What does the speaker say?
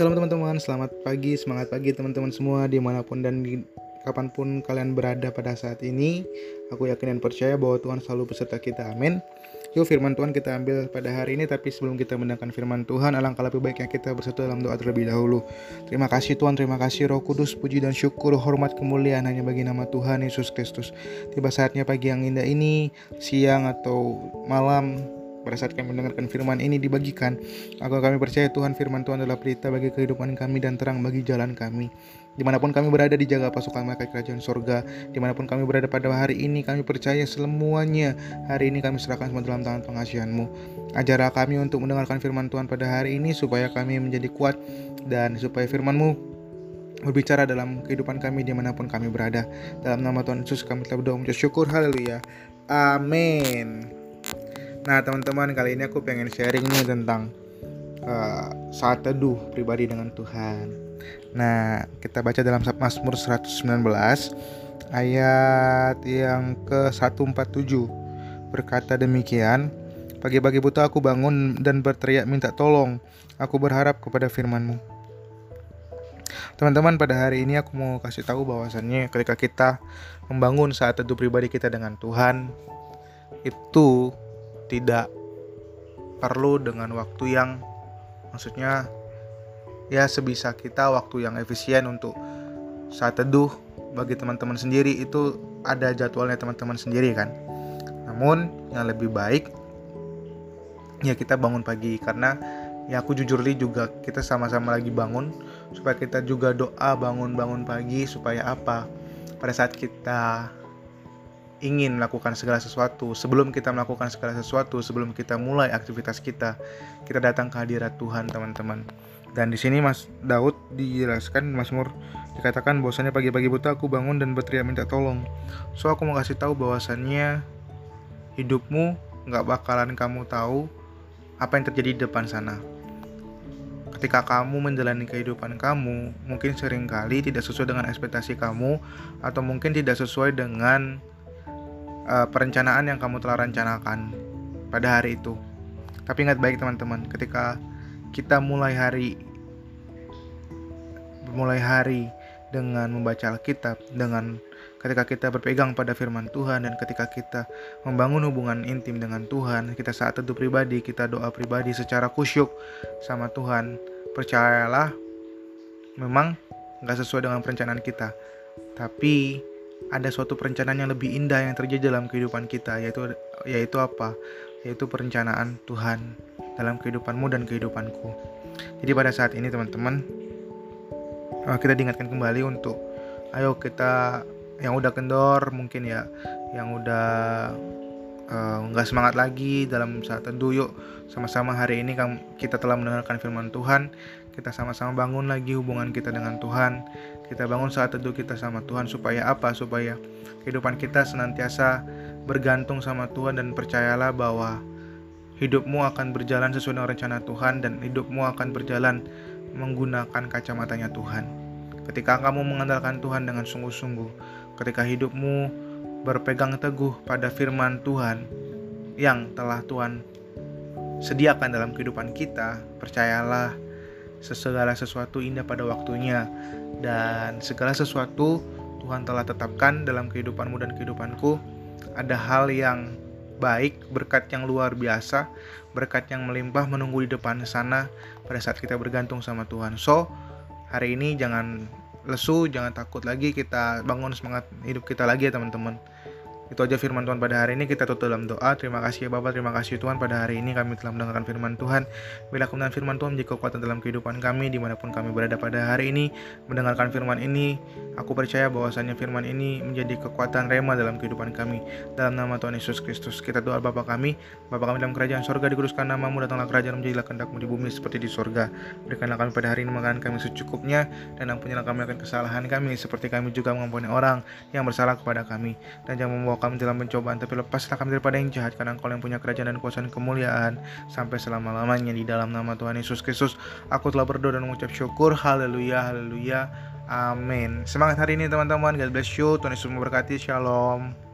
Shalom teman-teman, selamat pagi, semangat pagi teman-teman semua di mana pun dan di, kapan pun kalian berada pada saat ini. Aku yakin dan percaya bahwa Tuhan selalu beserta kita, amin. Yuk firman Tuhan kita ambil pada hari ini, tapi sebelum kita mendengarkan firman Tuhan, alangkah lebih baiknya kita bersatu dalam doa terlebih dahulu. Terima kasih Tuhan, terima kasih Roh Kudus, puji dan syukur, hormat, kemuliaan hanya bagi nama Tuhan Yesus Kristus. Tiba saatnya pagi yang indah ini, siang atau malam, pada saat kami mendengarkan firman ini dibagikan, aku kami percaya Tuhan firman Tuhan adalah berita bagi kehidupan kami dan terang bagi jalan kami. Di mana pun kami berada dijaga pasukan mereka kerajaan sorga, di mana pun kami berada pada hari ini kami percaya semuanya hari ini kami serahkan semua dalam tangan pengasihanmu. Ajarlah kami untuk mendengarkan firman Tuhan pada hari ini supaya kami menjadi kuat dan supaya firmanmu berbicara dalam kehidupan kami di mana pun kami berada. Dalam nama Tuhan Yesus kami telah berdoa mengucap syukur. Haleluya. Amin. Nah teman-teman kali ini aku pengen sharing nih tentang uh, saat teduh pribadi dengan Tuhan. Nah kita baca dalam Mazmur 119 ayat yang ke 147 berkata demikian Pagi-pagi buta aku bangun dan berteriak minta tolong. Aku berharap kepada firmanmu. Teman-teman pada hari ini aku mau kasih tahu bahwasannya ketika kita membangun saat teduh pribadi kita dengan Tuhan itu tidak perlu dengan waktu yang maksudnya ya sebisa kita waktu yang efisien untuk saat teduh bagi teman-teman sendiri itu ada jadwalnya teman-teman sendiri kan. Namun yang lebih baik ya kita bangun pagi karena ya aku jujur li juga kita sama-sama lagi bangun supaya kita juga doa bangun-bangun pagi supaya apa? Pada saat kita ingin melakukan segala sesuatu, sebelum kita melakukan segala sesuatu, sebelum kita mulai aktivitas kita, kita datang ke hadirat Tuhan, teman-teman. Dan di sini Mas Daud dijelaskan Mazmur dikatakan bahwasannya pagi-pagi buta aku bangun dan berteriak minta tolong. So aku mau kasih tahu bahwasannya hidupmu nggak bakalan kamu tahu apa yang terjadi di depan sana. Ketika kamu menjalani kehidupan kamu, mungkin sering kali tidak sesuai dengan ekspektasi kamu, atau mungkin tidak sesuai dengan uh, perencanaan yang kamu telah rencanakan pada hari itu. Tapi ingat baik teman-teman, ketika kita mulai hari mulai hari dengan membaca Alkitab, dengan ketika kita berpegang pada firman Tuhan dan ketika kita membangun hubungan intim dengan Tuhan, kita saat teduh pribadi, kita doa pribadi secara kusyuk sama Tuhan, percayalah memang nggak sesuai dengan perencanaan kita. Tapi ada suatu perencanaan yang lebih indah yang terjadi dalam kehidupan kita yaitu yaitu apa? Yaitu perencanaan Tuhan dalam kehidupanmu dan kehidupanku. Jadi pada saat ini teman-teman eh, kita diingatkan kembali untuk ayo kita yang udah kendor mungkin ya yang udah nggak uh, semangat lagi dalam saat teduh yuk sama-sama hari ini kita telah mendengarkan firman Tuhan kita sama-sama bangun lagi hubungan kita dengan Tuhan kita bangun saat teduh kita sama Tuhan supaya apa? Supaya kehidupan kita senantiasa bergantung sama Tuhan dan percayalah bahwa hidupmu akan berjalan sesuai dengan rencana Tuhan dan hidupmu akan berjalan menggunakan kacamatanya Tuhan. Ketika kamu mengandalkan Tuhan dengan sungguh-sungguh, ketika hidupmu berpegang teguh pada firman Tuhan yang telah Tuhan sediakan dalam kehidupan kita, percayalah segala sesuatu indah pada waktunya dan segala sesuatu Tuhan telah tetapkan dalam kehidupanmu dan kehidupanku ada hal yang baik, berkat yang luar biasa, berkat yang melimpah menunggu di depan sana pada saat kita bergantung sama Tuhan. So, hari ini jangan lesu, jangan takut lagi kita bangun semangat hidup kita lagi ya teman-teman. Itu aja firman Tuhan pada hari ini. Kita tutup dalam doa. Terima kasih ya Bapak, terima kasih Tuhan pada hari ini kami telah mendengarkan firman Tuhan. Bila kemudian firman Tuhan menjadi kekuatan dalam kehidupan kami di mana pun kami berada pada hari ini. Mendengarkan firman ini, aku percaya bahwasanya firman ini menjadi kekuatan rema dalam kehidupan kami. Dalam nama Tuhan Yesus Kristus, kita doa Bapak kami. Bapak kami dalam kerajaan sorga, dikuduskan namamu, datanglah kerajaan menjadilah kehendakmu di bumi seperti di sorga. Berikanlah kami pada hari ini makanan kami secukupnya, dan ampunilah kami akan kesalahan kami, seperti kami juga mengampuni orang yang bersalah kepada kami. Dan jangan membawa kami dalam pencobaan, tapi lepaslah kami daripada yang jahat, karena engkau yang punya kerajaan dan kuasa dan kemuliaan sampai selama-lamanya di dalam nama Tuhan Yesus Kristus. Aku telah berdoa dan mengucap syukur. Haleluya, haleluya. Amin. Semangat hari ini teman-teman. God bless you. Tuhan Yesus memberkati. Shalom.